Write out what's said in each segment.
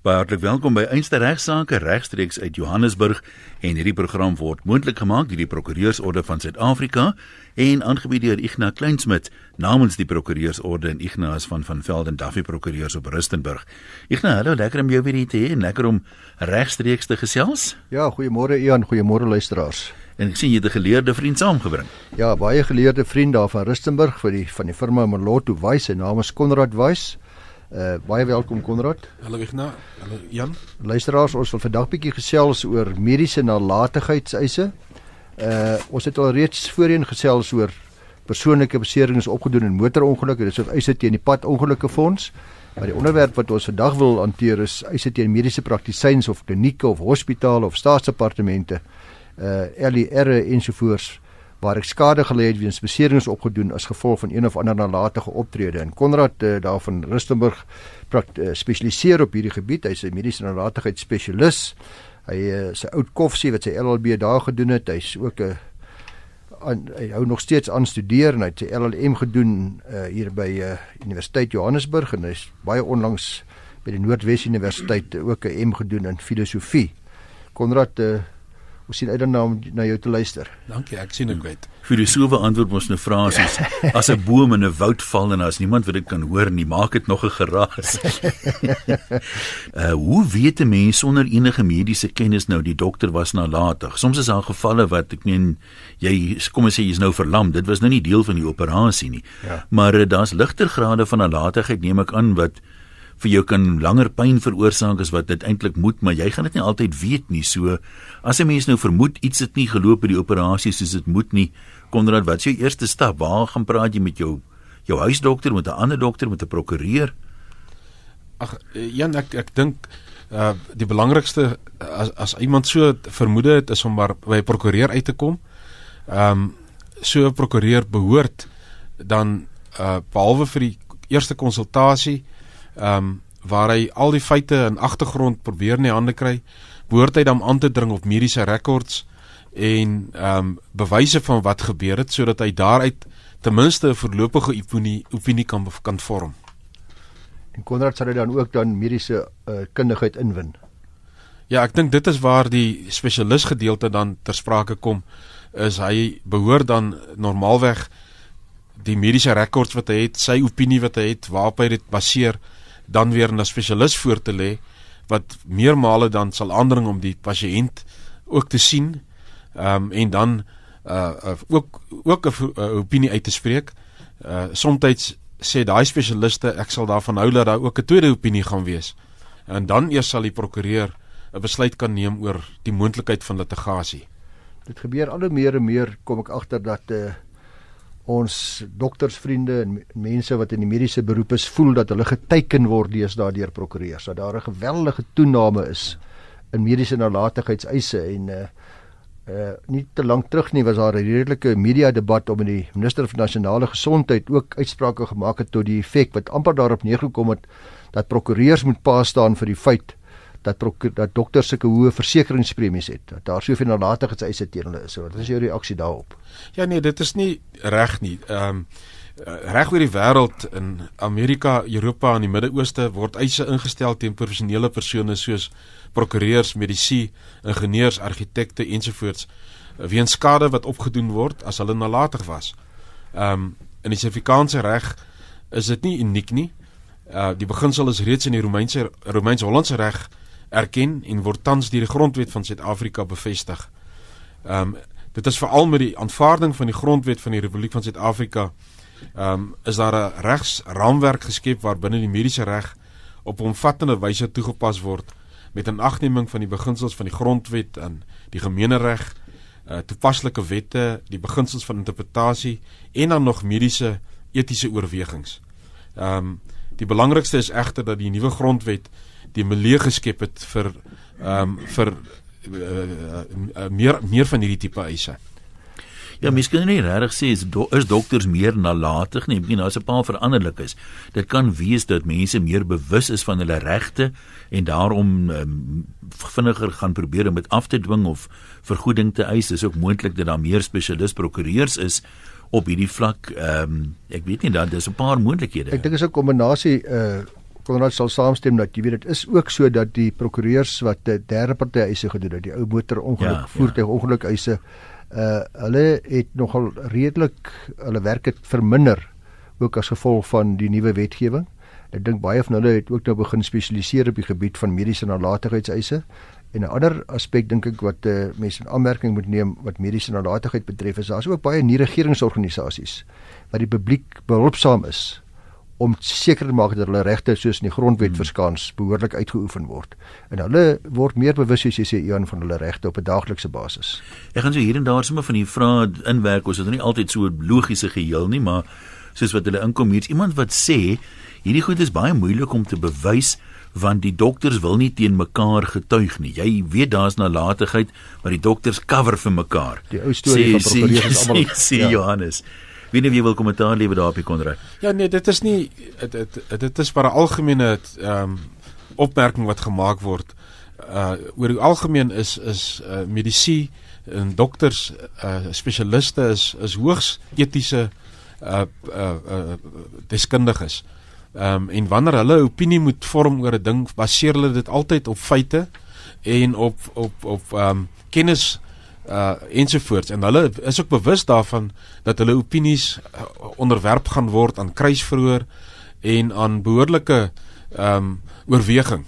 Baie hartlik welkom by Einste Regsake regstreeks uit Johannesburg en hierdie program word moontlik gemaak deur die Prokureursorde van Suid-Afrika en aangebied deur Ignas Kleinsmid namens die Prokureursorde en Ignas van van Velden Duffy Prokureurs op Rustenburg. Ignas, hallo, lekker om jou weer hier te hê en lekker om regstreeks te gesels. Ja, goeiemôre Ian, goeiemôre luisteraars. En ek sien jy het 'n geleerde vriend saamgebring. Ja, baie geleerde vriend daar van Rustenburg vir die van die firma Moloto Wys, sy naam is Konrad Wys. Uh baie welkom Konrad. Hallo Ignas. Hallo Jan. Luisteraars, ons wil vandag bietjie gesels oor mediese nalatigheidseise. Uh ons het al reeds voorheen gesels oor persoonlike beserings opgedoen in motorongelukke, dis of eise teen die pad ongelukke fonds. Maar die onderwerp wat ons vandag wil hanteer is eise teen mediese praktisyns of klinieke of hospitale of staatsdepartemente. Uh LER ensovoorts waar ek skade gelei het weens beserings opgedoen as gevolg van een of ander nalatige optrede. En Konrad uh, daar van Rustenburg uh, spesialiseer op hierdie gebied. Hy's 'n mediese nalatigheidsspesialis. Hy is uh, 'n oud koffsie wat sy LLB daar gedoen het. Hy's ook 'n uh, hy hou nog steeds aan studeer en hy het sy LLM gedoen uh, hier by uh, Universiteit Johannesburg en hy's baie onlangs by die Noordwes Universiteit ook 'n M gedoen in filosofie. Konrad uh, Ons sien uit daarna om na jou te luister. Dankie, ek sien ek weet. Filosofe antwoord mos nou vrae soos as 'n boom in 'n woud val en as niemand wat dit kan hoor nie, maak dit nog 'n geraas. uh hoe weet 'n mens sonder enige mediese kennis nou die dokter was nalatig? Soms is daar gevalle wat ek meen jy kom ons sê jy's nou verlam. Dit was nou nie deel van die operasie nie. Ja. Maar uh, daar's ligter grade van nalatigheid neem ek aan wat vir jou kan langer pyn veroorsaak as wat dit eintlik moet, maar jy gaan dit nie altyd weet nie. So as 'n mens nou vermoed iets het nie geloop by die operasie soos dit moet nie, Konrad, wat is jou eerste stap? Waar gaan praat jy met jou jou huisdokter, met 'n ander dokter, met 'n prokureur? Ag, Jan, ek ek dink uh die belangrikste as as iemand so vermoede het is om maar by 'n prokureur uit te kom. Ehm um, so 'n prokureur behoort dan uh behalwe vir die eerste konsultasie ehm um, waar hy al die feite en agtergrond probeer in die hande kry, behoort hy dan aan te dring op mediese rekords en ehm um, bewyse van wat gebeur het sodat hy daaruit ten minste 'n voorlopige opinie opinie kan kan vorm. En Konrad sal dan ook dan mediese uh, kundigheid inwin. Ja, ek dink dit is waar die spesialis gedeelte dan ter sprake kom is hy behoort dan normaalweg die mediese rekords wat hy het, sy opinie wat hy het, waarop hy dit baseer dan weer 'n spesialis voor te lê wat meermale dan sal aandring om die pasiënt ook te sien. Ehm um, en dan uh, uh ook ook 'n uh, opinie uit te spreek. Uh soms sê daai spesialiste ek sal daarvan hou dat daar ook 'n tweede opinie gaan wees. En dan eers sal die prokureur 'n besluit kan neem oor die moontlikheid van litigasie. Dit gebeur al hoe meer en meer kom ek agter dat uh ons doktersvriende en mense wat in die mediese beroep is voel dat hulle geteken word deesdae deur prokureurs. Dat daar 'n geweldige toename is in mediese nalatigheidseise en uh uh nie te lank terug nie was daar 'n redelike media debat om in die minister van nasionale gesondheid ook uitsprake gemaak het tot die effek wat amper daarop neergekom het dat prokureurs moet pa staan vir die feit dat dat dokters sulke hoë versekeringspremies het. Dat daar soveel nalatigheidseise teen hulle is. So, wat is jou reaksie daarop? Ja nee, dit is nie reg nie. Ehm um, reg oor die wêreld in Amerika, Europa en die Midde-Ooste word eise ingestel teen professionele persone soos prokureurs, medisy, ingenieurs, argitekte ensovoorts weens skade wat opgedoen word as hulle nalatig was. Ehm um, in die Suid-Afrikaanse reg is dit nie uniek nie. Uh die beginsel is reeds in die Romeinse Romeins-Hollandse reg erken en word tans deur die grondwet van Suid-Afrika bevestig. Ehm um, dit is veral met die aanvaarding van die grondwet van die Republiek van Suid-Afrika ehm um, is daar 'n regsraamwerk geskep waarbinne die mediese reg op omvattende wyse toegepas word met 'n agneming van die beginsels van die grondwet en die gemeenereg, uh, toepaslike wette, die beginsels van interpretasie en dan nog mediese etiese oorwegings. Ehm um, die belangrikste is egter dat die nuwe grondwet die milieu geskep het vir ehm um, vir uh, uh, meer meer van hierdie tipe eise. Ja, mens kan nie regtig sê is, do, is dokters meer nalatig nie. Bedoel daar's 'n paar veranderlikes. Dit kan wees dat mense meer bewus is van hulle regte en daarom um, vinniger gaan probeer om dit af te dwing of vergoeding te eis. Dis ook moontlik dat daar meer spesialis prokureurs is op hierdie vlak. Ehm um, ek weet nie dan dis 'n paar moontlikhede. Ek dink is 'n kombinasie uh Konrad sal saamstem dat jy weet dit is ook so dat die prokureurs wat derde party eise gedoen het, die ou motorongeluk, Ja, ja. voertuigongeluk eise, uh hulle het nogal redelik hulle werk het verminder ook as gevolg van die nuwe wetgewing. Ek dink baie van hulle het ook nou begin spesialiseer op die gebied van mediese nalatigheidseise. En 'n ander aspek dink ek wat uh, mense in aanmerking moet neem wat mediese nalatigheid betref is daar's ook baie nie-regeringsorganisasies wat die publiek behulpsaam is om seker te maak dat hulle regte soos in die grondwet hmm. verskans behoorlik uitgeoefen word. En hulle word meer bewus soos jy sê Ian van hulle regte op 'n daaglikse basis. Ek gaan so hier en daar sommer van die vrae inwerk. Ons het nou nie altyd so 'n logiese geheel nie, maar soos wat hulle inkom hier's iemand wat sê hierdie goed is baie moeilik om te bewys want die dokters wil nie teen mekaar getuig nie. Jy weet daar's nalatigheid, maar die dokters cover vir mekaar. Die ou storie van prokureurs is almal sê, sê ja. Johannes. Wie nou wie wil kommentaar lewer hier Konrad? Ja nee, dit is nie dit dit, dit is maar 'n algemene ehm um, opmerking wat gemaak word. Uh oor die algemeen is is uh, medisy en dokters uh spesialiste is is hoogs etiese uh uh, uh deskundiges. Ehm um, en wanneer hulle opinie moet vorm oor 'n ding, baseer hulle dit altyd op feite en op op op ehm um, kennis uh ensovoorts en hulle is ook bewus daarvan dat hulle opinies uh, onderwerp gaan word aan kruisverhoor en aan behoorlike ehm um, oorweging.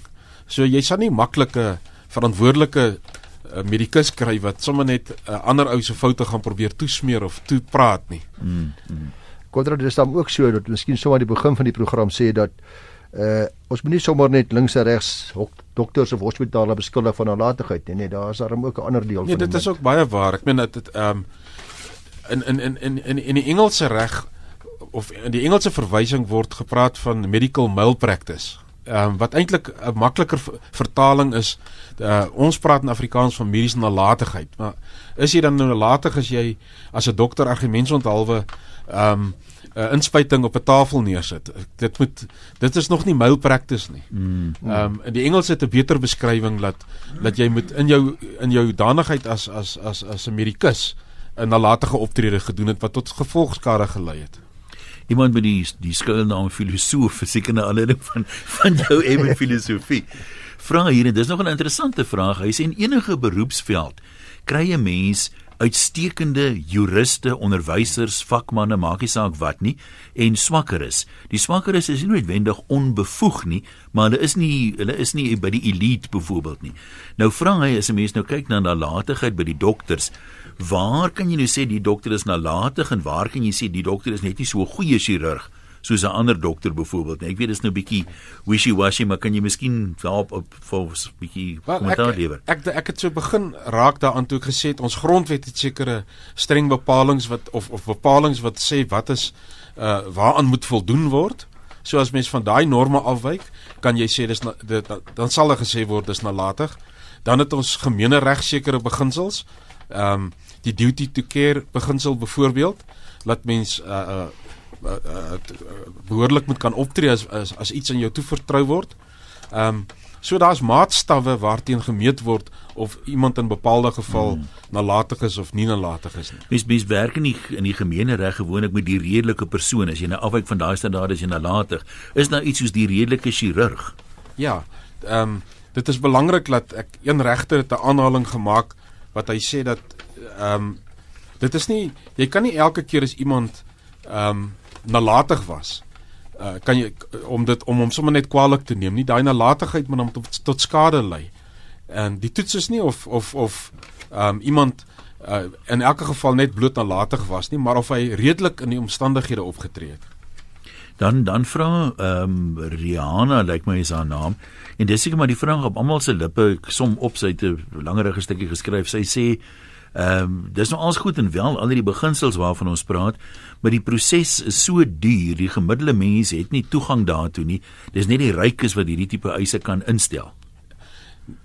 So jy sal nie maklike verantwoordelike uh, medikus kry wat sommer net 'n uh, ander ou se foute gaan probeer toesmeer of toe praat nie. Mm, mm. Konrad dis dan ook so dat miskien sommer die begin van die program sê dat uh ons moet nie sommer net links en regs dokters of hospitale beskuldig van nalatigheid nie. Nee, daar's daarom ook 'n ander deel nee, van dit is ook baie waar. Ek meen dat dit ehm um, in in in in in in die Engelse reg of in die Engelse verwysing word gepraat van medical malpractice. Ehm um, wat eintlik 'n makliker vertaling is uh, ons praat in Afrikaans van mediese nalatigheid. Maar is jy dan nou nalatig as jy as 'n dokter argumentsonthaalwe ehm um, uh, inspuiting op 'n tafel neersit. Dit moet dit is nog nie malpractice nie. Mm. Ehm um, in die Engels het 'n beter beskrywing dat dat jy moet in jou in jou danigheid as as as as 'n medikus 'n nalatige optrede gedoen het wat tot gevolgskade gelei het. Iemand met die die skuilnaam filosoof, seker 'n aanleiding van van jou ewe filosofie. Vra hier en dis nog 'n interessante vraag. Hy sê in enige beroepsveld kry 'n mens uitstekende juriste, onderwysers, vakmanne, maak nie saak wat nie, en swakkeres. Die swakkeres is nie noodwendig onbevoeg nie, maar hulle is nie hulle is nie by die elite byvoorbeeld nie. Nou vra hy as 'n mens nou kyk na nalatigheid by die dokters, waar kan jy nou sê die dokter is nalatig en waar kan jy sê die dokter is net nie so 'n goeie chirurg soos 'n ander dokter byvoorbeeld nie. Ek weet dit is nou bietjie wishy-washy, maar kan jy miskien daarop op vir 'n bietjie kommentaar lewer? Ek, ek ek het so begin raak daaraan toe ek gesê het ons grondwet het sekere streng bepalinge wat of of bepalinge wat sê wat is uh waaraan moet voldoen word. So as mens van daai norme afwyk, kan jy sê dis na, dit dan sal er gesê word dis nalatig. Dan het ons gemeene reg sekere beginsels. Ehm um, die duty to care beginsel byvoorbeeld laat mens uh uh uh, uh, behoorlik moet kan optree as, as as iets aan jou toevertrou word. Ehm um, so daar's maatstawwe waarteen gemeet word of iemand in bepaalde geval hmm. nalatig is of nie nalatig is nie. Mens mens werk in die in die gemeenereg gewoonlik met die redelike persoon. As jy nou afwyk van daai standaarde as jy nalatig, is nou iets soos die redelike chirurg. Ja. Ehm um, dit is belangrik dat ek een regter het 'n aanhaling gemaak wat hy sê dat ehm um, dit is nie jy kan nie elke keer as iemand ehm um, nalatig was uh, kan jy om dit om hom sommer net kwaliek te neem nie daai nalatigheid moet hom tot, tot skade lei. En die toets is nie of of of um, iemand uh, in elke geval net bloot nalatig was nie maar of hy redelik in die omstandighede opgetree het. Dan dan vra ehm um, Rihanna lyk like my is haar naam en dis seker maar die vraag op almal se lippe som op sy te langerige stukkie geskryf sy sê Ehm um, dis nou alles goed en wel al die beginsels waarvan ons praat, maar die proses is so duur, die gemiddelde mens het nie toegang daartoe nie. Dis net die rykes wat hierdie tipe eise kan instel.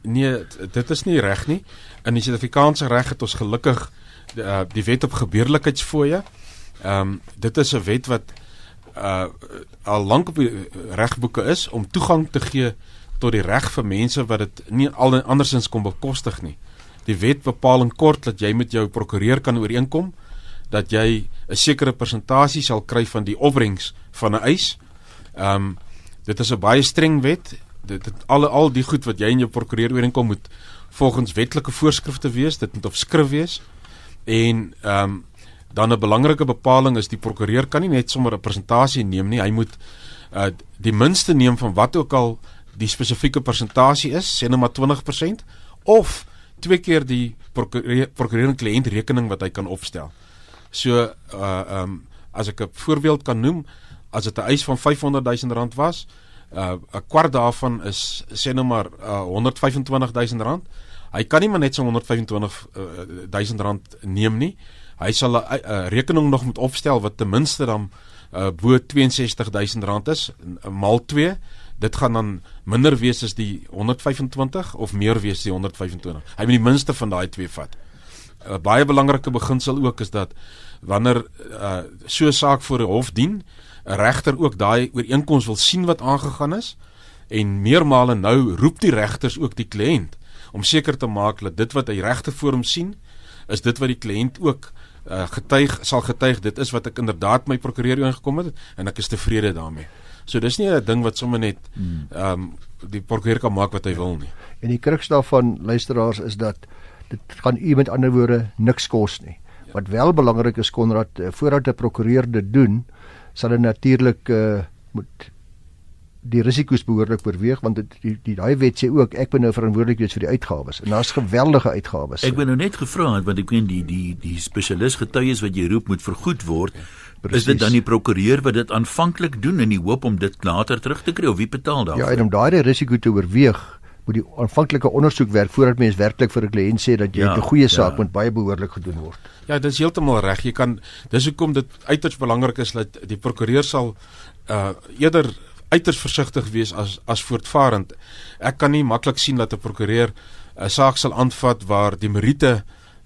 Nee, dit is nie reg nie. In die Suid-Afrikaanse reg het ons gelukkig die, uh, die wet op gebeurlikheidsfooie. Ehm um, dit is 'n wet wat uh al lank op die regboeke is om toegang te gee tot die reg vir mense wat dit nie al andersins kon bekostig nie die wet bepaal in kort dat jy met jou prokureur kan ooreenkom dat jy 'n sekere persentasie sal kry van die opbrengs van 'n eis. Ehm um, Dit is 'n baie streng wet. Dit dit al al die goed wat jy in jou prokureur ooreenkom moet volgens wetlike voorskrifte wees, dit moet op skrif wees. En ehm um, dan 'n belangrike bepaling is die prokureur kan nie net sommer 'n presentasie neem nie. Hy moet uh die minste neem van wat ook al die spesifieke persentasie is, sê net maar 20% of twee keer die prokureur kliënt rekening wat hy kan opstel. So uh ehm um, as ek 'n voorbeeld kan noem, as dit 'n eis van 500 000 rand was, uh 'n kwart daarvan is sê nou maar uh 125 000 rand. Hy kan nie maar net so 125 000 rand neem nie. Hy sal 'n rekening nog moet opstel wat ten minste dan uh bo 62 000 rand is maal 2 dit gaan dan minder wees as die 125 of meer wees die 125. Hy moet die minste van daai twee vat. 'n uh, Baie belangrike beginsel ook is dat wanneer uh, so 'n saak voor 'n hof dien, 'n regter ook daai ooreenkoms wil sien wat aangegaan is en meermale nou roep die regters ook die kliënt om seker te maak dat dit wat hy regte voor hom sien is dit wat die kliënt ook uh, getuig sal getuig dit is wat ek inderdaad my prokureur ingekom het en ek is tevrede daarmee. So dis nie 'n ding wat sommer net hmm. ehm um, die prokureur kan maak wat hy wil nie. En die kruks daarvan luisteraars is dat dit gaan u met ander woorde niks kos nie. Ja. Wat wel belangrik is Konrad eh, voordat 'n prokureur dit doen, sal hy natuurlik uh, moet die risiko's behoorlik oorweeg want dit die, die daai wet sê ook ek ben nou verantwoordelik vir die uitgawes en daar's geweldige uitgawes. Ek ben nou net gevra want ek weet die die die spesialis getuies wat jy roep moet vergoed word. Precies. Is dit dan die prokureur wat dit aanvanklik doen in die hoop om dit later terug te kry of wie betaal daarvoor? Ja, en om daai risiko te oorweeg moet die aanvanklike ondersoek werk voordat mens werklik vir 'n kliënt sê dat jy 'n ja, goeie saak ja. moet baie behoorlik gedoen word. Ja, dit is heeltemal reg. Jy kan dis hoekom dit uiters belangrik is dat die prokureur sal uh eerder uiters versigtig wees as as voortvarend. Ek kan nie maklik sien dat 'n prokureur 'n saak sal aanvat waar die meriete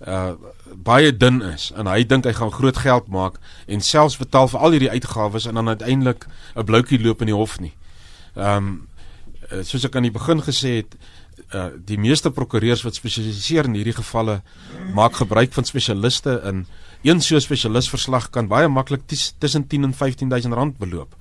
uh baie dun is en hy dink hy gaan groot geld maak en selfs betaal vir al hierdie uitgawes en dan uiteindelik 'n bloukie loop in die hof nie. Ehm um, soos ek aan die begin gesê het, uh die meeste prokureurs wat spesialiseer in hierdie gevalle maak gebruik van spesialiste in een so spesialis verslag kan baie maklik tussen 10 en 15000 rand beloop.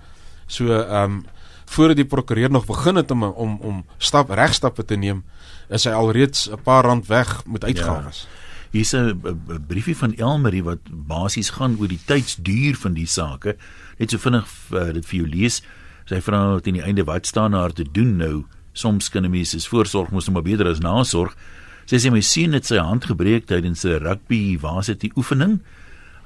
So ehm um, voordat die prokureur nog begin het om om om stap regstappe te neem, is hy alreeds 'n paar rand weg met uitgawes. Ja. Hier's 'n briefie van Elmarie wat basies gaan oor die tydsduur van die sake. Net so vinnig uh, dit vir jou lees. Sy vra teen die einde wat staan haar te doen nou? Soms kan 'n mens se voorsorg mos maar beter as nasorg. Sy sê my seun het sy hand gebreek tydens 'n rugby, waar sit die oefening?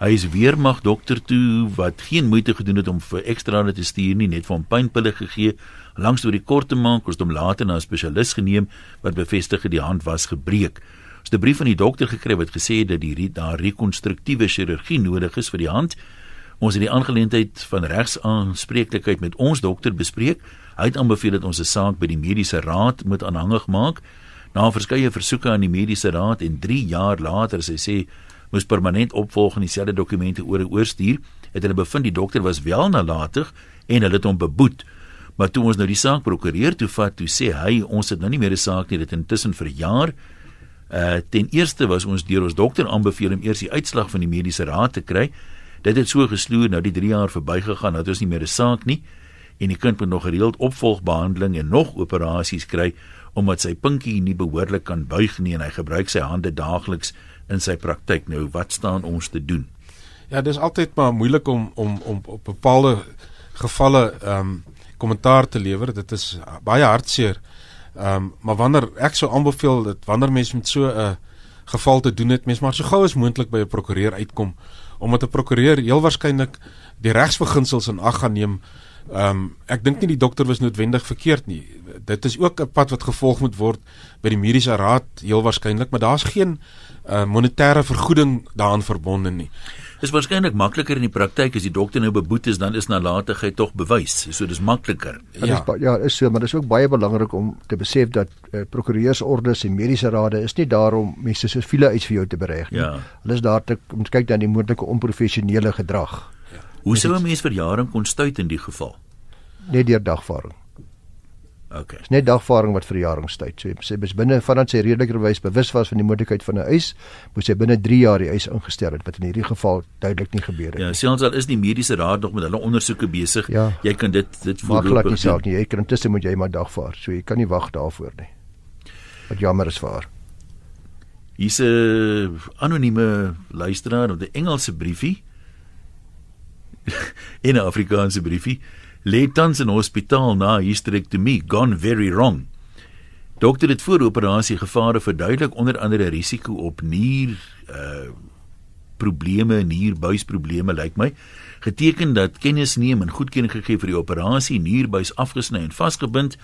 Hy is weermag dokter toe wat geen moeite gedoen het om vir ekstra te stuur nie, net vir hom pynpille gegee. Langs oor die kort te maak, het hom later na 'n spesialis geneem wat bevestig het die hand was gebreek. Ons het 'n brief van die dokter gekry wat gesê het dat die daar rekonstruktiewe chirurgie nodig is vir die hand. Ons het die aangeleentheid van regsaanspreeklikheid met ons dokter bespreek. Hy het aanbeveel dat ons 'n saak by die mediese raad moet aanhangig maak. Na verskeie versoeke aan die mediese raad en 3 jaar later, sê, moes permanent opvolg en dieselfde dokumente oor oorstuur, het hulle bevind die dokter was wel nalatig en hulle het hom beboet. Maar toe ons nou die saak prokureur toe vat, toe sê hy ons het nou nie meer 'n saak nie, dit intussen vir jaar. Uh ten eerste was ons deur ons dokter aanbeveel om eers die uitslag van die mediese raad te kry. Dit het so gesloer nou die 3 jaar verbygegaan, nou het ons nie meer 'n saak nie en die kind moet nog gereeld opvolgbehandeling en nog operasies kry omdat sy pinkie nie behoorlik kan buig nie en hy gebruik sy hande daagliks in sy praktyk. Nou, wat staan ons te doen? Ja, dis altyd maar moeilik om om om op bepaalde gevalle ehm um, kommentaar te lewer. Dit is baie hartseer. Ehm um, maar wanneer ek sou aanbeveel dat wanneer mens met so 'n geval te doen het, mens maar so gou as moontlik by 'n prokureur uitkom omdat 'n prokureur heel waarskynlik die regsbeginsels in ag gaan neem. Ehm um, ek dink nie die dokter was noodwendig verkeerd nie. Dit is ook 'n pad wat gevolg moet word by die mediese raad heel waarskynlik, maar daar's geen uh, monetêre vergoeding daaraan verbonde nie. Dis waarskynlik makliker in die praktyk as die dokter nou beboet is dan is nalatigheid tog bewys. So dis makliker. Ja, ja, is, ja, is so, maar dis ook baie belangrik om te besef dat uh, prokureursordes en mediese rade is nie daar om mense so viele uit vir jou te bereg nie. Ja. Hulle is daar te om te kyk dan die moontlike onprofessionele gedrag. Ja. Hoe sou 'n mens vir jare kon stuit in die geval? Net deur dagvaarding. Okay. Dis net dagvaarding wat verjaringstyd. So sy is binne vandat sy redelikerwys bewus was van die moontlikheid van 'n eis, moes sy binne 3 jaar die eis ingestel het wat in hierdie geval duidelik nie gebeur het Ja, nie. selfs al is die mediese raad nog met hulle ondersoeke besig, Ja. jy kan dit dit Maar glad nie doen. saak nie. Jy kan intussen moet jy maar dagvaar. So jy kan nie wag daarvoor nie. Wat jammer is vir haar. Hier's 'n anonieme luisteraar op 'n Engelse briefie en 'n Afrikaanse briefie. Lê tans in hospitaal na hysterektomie gone very wrong. Dokter het voor operasie gevare verduidelik onder andere risiko op nier uh probleme, nierbuisprobleme lyk like my. Geteken dat kennis neem en goedkeuring gegee vir die operasie, nierbuis afgesny en vasgebind,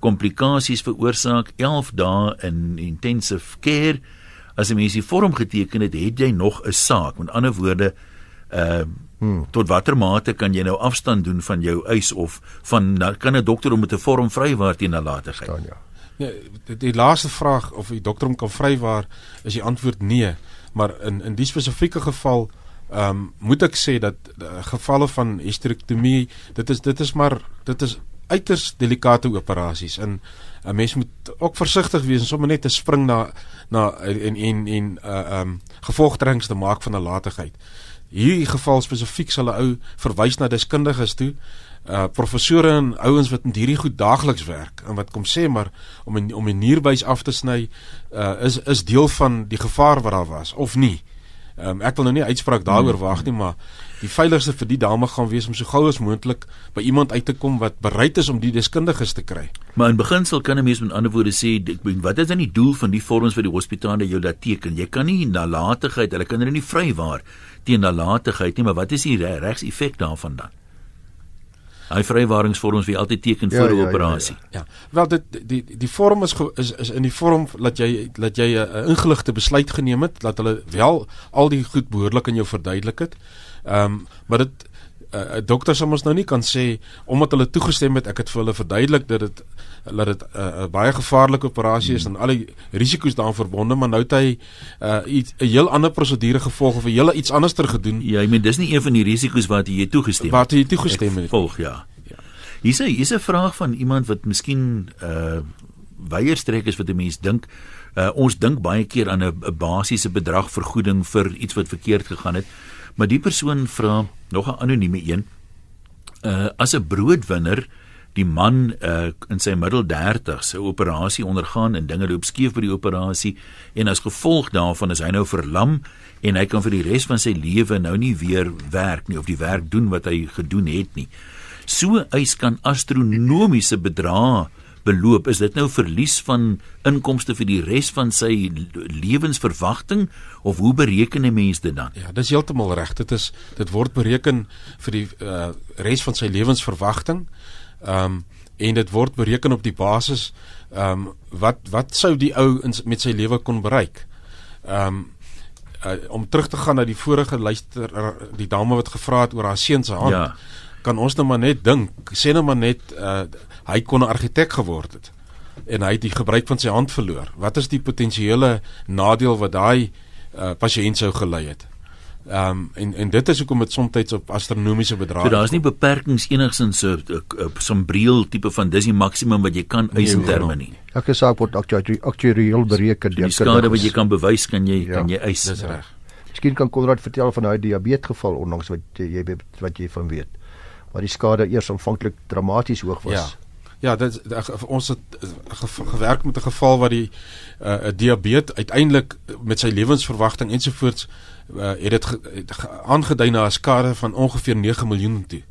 komplikasies veroorsaak 11 dae in intensive care. As 'n mens die vorm geteken het, het jy nog 'n saak. Met ander woorde, uh hmm. tot watter mate kan jy nou afstand doen van jou eis of van kan 'n dokter om met 'n vorm vrywaar teen nalatigheid? Dan ja. Nee, die, die laaste vraag of die dokter hom kan vrywaar, is die antwoord nee. Maar in in die spesifieke geval ehm um, moet ek sê dat uh, gevalle van hysterektomie, dit is dit is maar dit is uiters delikate operasies en 'n mens moet ook versigtig wees en sommer net te spring na na en en en uh ehm um, gevolgtrekkings te maak van 'n latigheid. Hierdie geval spesifiek sal 'n ou verwys na deskundiges toe uh professore en ouens wat met hierdie goed daagliks werk en wat kom sê maar om en, om 'n nierbuis af te sny uh is is deel van die gevaar wat daar was of nie. Um, ek wil nou nie uitspraak daaroor wag nie, maar die veiligste vir die dame gaan wees om so gou as moontlik by iemand uit te kom wat bereid is om die deskundiges te kry. Maar in beginsel kan 'n mens met ander woorde sê, ek bedoel, wat is dan die doel van die vorms wat die hospitale jou laat teken? Jy kan nie nalatigheid, hulle kan hulle nie vrywaar teen nalatigheid nie, maar wat is die re regseffek daarvan dan? Hy vrywaringsvorms wie altyd teken Ja, voor 'n ja, ja, ja. operasie. Ja. Wel dit die die vorm is is is in die vorm dat jy dat jy 'n ingeligte besluit geneem het, dat hulle wel al die goed behoorlik aan jou verduidelik het. Ehm um, maar dit uh, dokter sal ons nou nie kan sê omdat hulle toegestem het, ek het vir hulle verduidelik dat dit dat dit 'n uh, baie gevaarlike operasie is en al die risiko's daaraan verbonde, maar nou het hy 'n uh, 'n heel ander prosedure gevolg of 'n hele iets anders ter gedoen Ja, ek meen dis nie een van die risiko's wat jy toegestem wat hy toegestem het. Volg ja. Ja. Hier's 'n hier's 'n vraag van iemand wat miskien uh weier strek is wat 'n mens dink. Uh ons dink baie keer aan 'n 'n basiese bedrag vergoeding vir iets wat verkeerd gegaan het. Maar die persoon vra nog 'n anonieme een. Uh as 'n broodwinner die man uh in sy middel 30s 'n operasie ondergaan en dinge loop skeef by die operasie en as gevolg daarvan is hy nou verlam en hy kan vir die res van sy lewe nou nie weer werk nie of die werk doen wat hy gedoen het nie. So eis kan astronomiese bedrae beloop. Is dit nou verlies van inkomste vir die res van sy lewensverwagting of hoe bereken 'n mens dit dan? Ja, dis heeltemal reg. Dit is dit word bereken vir die uh, res van sy lewensverwagting. Ehm um, en dit word bereken op die basis ehm um, wat wat sou die ou in, met sy lewe kon bereik. Ehm um, uh, om terug te gaan na die vorige luister die dame wat gevra het oor haar seun se hand. Ja. Kan ons nou maar net dink, sê nou maar net uh, hy kon 'n argitek geword het en hy het die gebruik van sy hand verloor. Wat is die potensiële nadeel wat daai uh, pasiënt sou gelei het? Ehm um, en en dit is hoekom dit soms op astronomiese bedrae. So daar's nie beperkings enigsins so 'n sombreel tipe van dis die maksimum wat jy kan eis in Nee, terme nee. nie. Elke saak word aktuari- aktuarieel bereken Die skade wat jy kan bewys kan jy Ja, kan jy eis. Dis reg. Miskien kan Konrad vertel van daai diabetesgeval onlangs wat jy wat jy van weet. Waar die skade eers aanvanklik dramaties hoog was. Ja. Ja, dit ons het eh, ge, gewerk met 'n geval waar die 'n uh, diabetes uiteindelik met sy lewensverwagting ensovoorts uh, het dit aangedui na 'n skade van ongeveer 9 miljoen toe.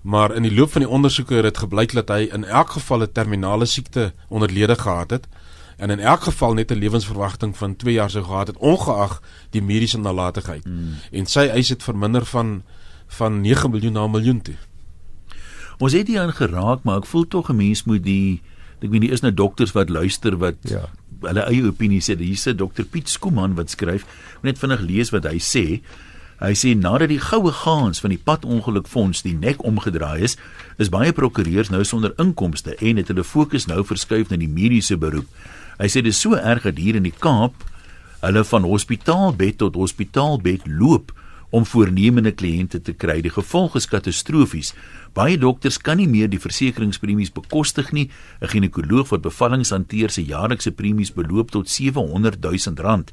Maar in die loop van die ondersoeke het dit gebleik dat hy in elk geval 'n terminale siekte onderlede gehad het en in elk geval net 'n lewensverwagting van 2 jaar sou gehad het ongeag die mediese nalatigheid. Hmm. En sy eis het verminder van van 9 miljoen na 'n miljoen toe. Ons het hier aan geraak, maar ek voel tog 'n mens moet die ek weet nie is nou dokters wat luister wat Ja. hulle eie opinie sê. Hier sit dokter Piet Skuman wat skryf. Ek moet net vinnig lees wat hy sê. Hy sê nadat die goue gaans van die padongelukfonds die nek omgedraai is, is baie prokureurs nou sonder inkomste en het hulle fokus nou verskuif na die mediese beroep. Hy sê dit is so erg dat hier in die Kaap hulle van hospitaalbed tot hospitaalbed loop om voornemende kliënte te kry. Die gevolg is katastrofies. Baie dokters kan nie meer die versekeringspremies bekostig nie. 'n Ginekoloog wat bevallings hanteer se jaarlikse premies beloop tot 700 000 rand.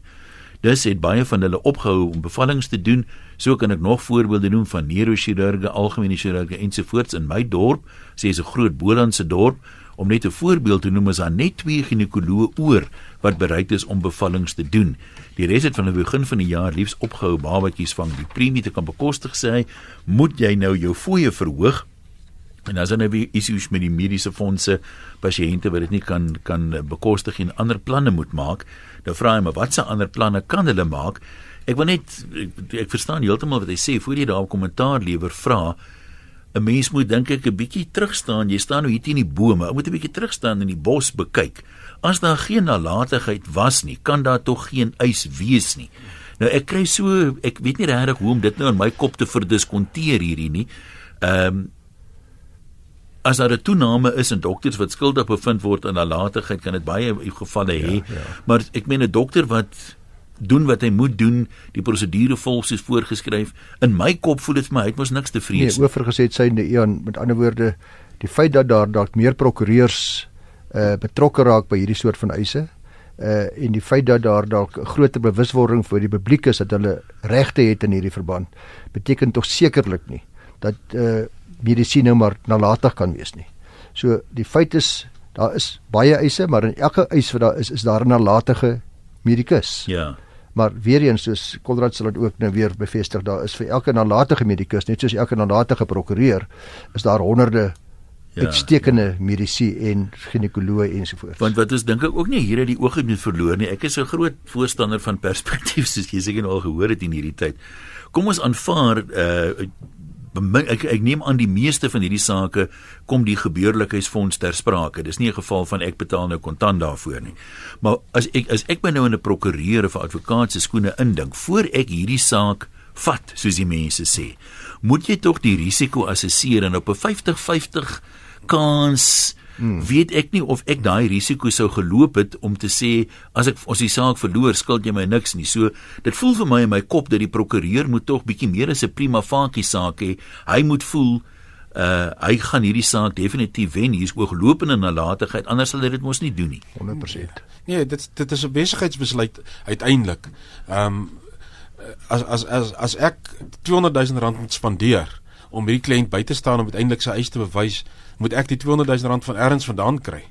Dus het baie van hulle opgehou om bevallings te doen. So kan ek nog voorbeelde noem van neurochirurge, algemene chirurge ensovoorts in my dorp, sê is 'n groot Bolandse dorp. Om net 'n voorbeeld te noem is daar net twee ginekoloë oor wat bereid is om bevallings te doen. Die res het van die begin van die jaar liefs opgehou babatjies vang. Die premie te kan bekostig sê, moet jy nou jou fooie verhoog. En dan nou weer issues met die mediese fondse, pasiënte wat dit nie kan kan bekostig en ander planne moet maak, dan vra hy maar watse ander planne kan hulle maak? Ek wil net ek, ek verstaan heeltemal wat hy sê voor jy daar 'n kommentaar lewer vra 'n mens moet dink ek 'n bietjie terug staan. Jy staan nou hier teen die bome. Jy moet 'n bietjie terug staan en die bos bekyk. As daar geen nalatigheid was nie, kan daar tog geen eis wees nie. Nou ek kry so ek weet nie regtig hoe om dit nou in my kop te verdiskonteer hierdie nie. Ehm um, as daar 'n toename is in dokters wat skuldig bevind word aan nalatigheid, kan dit baie gevalle hê. Ja, ja. Maar ek meen 'n dokter wat doen wat hy moet doen, die prosedure volg soos voorgeskryf. In my kop voel dit vir my hy het mos niks te vrees nie. Nee, oorgesê sy Ian, met ander woorde, die feit dat daar dalk meer prokureurs uh betrokke raak by hierdie soort van eise uh en die feit dat daar dalk groter bewuswording vir die publiek is dat hulle regte het in hierdie verband, beteken tog sekerlik nie dat uh medisine nou maar nalatig kan wees nie. So die feit is daar is baie eise, maar in elke eis wat daar is, is daar 'n nalatige medikus. Ja. Maar weer eens soos Konrad sal dit ook nou weer bevestig, daar is vir elke nalatige medikus, net soos elke nalatige prokureur, is daar honderde ja, uitstekende ja. medisy en ginekoloë ensovoorts. Want wat is dink ek ook nie hier uit die oog moet verloor nie. Ek is 'n groot voorstander van perspektief soos jy seker al gehoor het in hierdie tyd. Kom ons aanvaar uh ek ek neem aan die meeste van hierdie sake kom die gebeurlikheidsfonds ter sprake. Dis nie 'n geval van ek betaal nou kontant daarvoor nie. Maar as ek as ek my nou in 'n prokureur of advokaat se skoene indink voor ek hierdie saak vat, soos die mense sê, moet jy tog die risiko assesseer en op 'n 50-50 kans Hmm. Weet ek nie of ek daai risiko sou geloop het om te sê as ek ons die saak verloor, skuld jy my niks nie. So dit voel vir my in my kop dat die prokureur moet tog bietjie meer as 'n prima facie saak hê. Hy moet voel uh hy gaan hierdie saak definitief wen. Hier's ooglopende nalatigheid. Anders sal hy dit mos nie doen nie. 100%. Nee, dit dit is 'n besigheidsbesluit uiteindelik. Ehm um, as as as as ek 200 000 rand moet spandeer om hierdie kliënt by te staan om uiteindelik sy eis te bewys moet ek die 200 000 rand van ergens vandaan kry.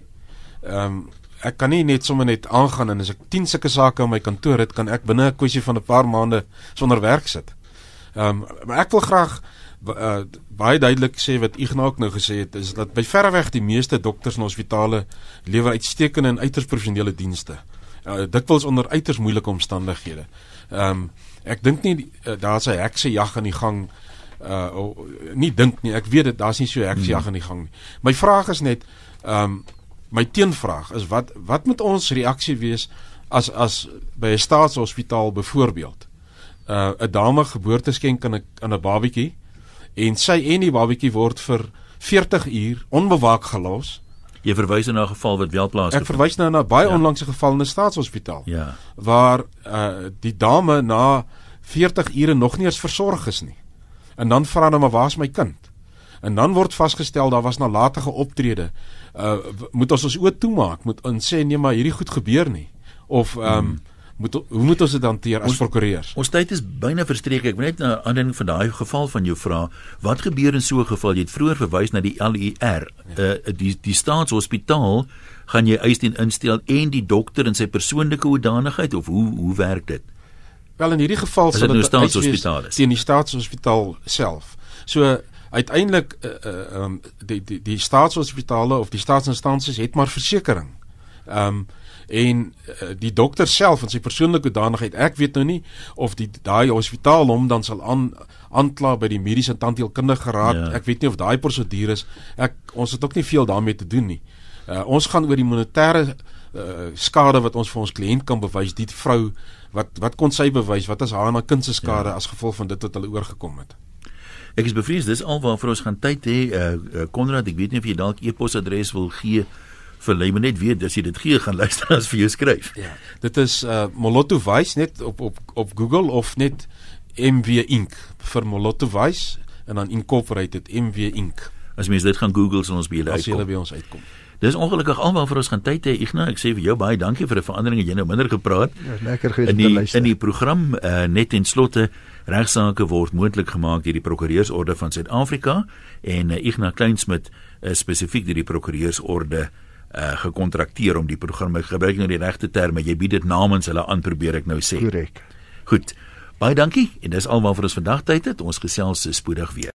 Ehm um, ek kan nie net sommer net aangaan en as ek 10 sulke sake in my kantoor het, kan ek binne 'n kwessie van 'n paar maande sonder werk sit. Ehm um, maar ek wil graag uh, baie duidelik sê wat Ignak nou gesê het is dat by verreweg die meeste dokters en hospitale lewer uitstekende en uiters professionele dienste. Uh, dikwels onder uiters moeilike omstandighede. Ehm um, ek dink nie uh, daar's 'n hekse jag aan die gang uh oh, nie dink nie. Ek weet dit daar's nie so heksjag hmm. aan die gang nie. My vraag is net ehm um, my teenvraag is wat wat moet ons reaksie wees as as by 'n staatshospitaal byvoorbeeld uh 'n dame geboorte skenk aan 'n aan 'n babatjie en sy en die babatjie word vir 40 uur onbewaak gelos. Jy verwys na 'n geval wat wel plaasgevind het. Ek verwys nou na 'n baie ja. onlangse geval in 'n staatshospitaal. Ja. Waar uh die dame na 40 ure nog nie eens versorg is nie. En dan vra hulle maar waar's my kind? En dan word vasgestel daar was nalatige optrede. Uh moet ons ons oë toemaak, moet ons sê nee maar hierdie goed gebeur nie. Of ehm um, hmm. moet hoe moet ons dit hanteer as prokureurs? Ons tyd is byna verstreek. Ek wil net 'n ander van daai geval van jou vra. Wat gebeur in so 'n geval? Jy het vroeër verwys na die LER. Ja. Uh die die staatshospitaal gaan jy eis teen instel en die dokter in sy persoonlike hoedanigheid of hoe hoe werk dit? Wel in hierdie geval sal dit 'n staatshospitaal is. Teen die staatshospitaal self. So uiteindelik uh, uh, um, die die die staatshospitale of die staatsinstansies het maar versekerings. Ehm um, en uh, die dokter self in sy persoonlike danigheid, ek weet nou nie of die daai hospitaal hom dan sal aan aankla by die mediese tandheelkundige raad. Ja. Ek weet nie of daai prosedures ek ons het ook nie veel daarmee te doen nie. Uh, ons gaan oor die monetêre uh, skade wat ons vir ons kliënt kan bewys. Die vrou wat wat kon sy bewys? Wat is haar en haar kind se skade ja. as gevolg van dit wat hulle oorgekom het? Ek is bevrees dis alwaar vir ons gaan tyd hê. Uh, uh Konrad, ek weet nie of jy dalk e-posadres wil gee vir lê maar net weet as jy dit gee gaan luister as vir jou skryf. Ja. Dit is uh Moloto Wise net op op op Google of net MW Inc vir Moloto Wise en dan Incorporated MW Inc. As mens dit gaan Google sal ons by julle As julle uitkom. by ons uitkom. Dis ongelukkig almal vir ons gaan tyd hê. Ignas, ek sê vir jou baie dankie vir 'n verandering. Jy het nou minder gepraat. Ja, lekker gewees om te luister. in die program uh, net en slotte regsaake word moontlik gemaak deur die Prokureursorde van Suid-Afrika en uh, Ignas Kleinsmid is spesifiek deur die Prokureursorde uh, gekontrakteer om die programme gebruik nou die regte terme. Jy bied dit namens hulle aan probeer ek nou sê. Korrek. Goed. Baie dankie en dis alwaar vir ons vandag tyd het. Ons gesels se spoedig weer.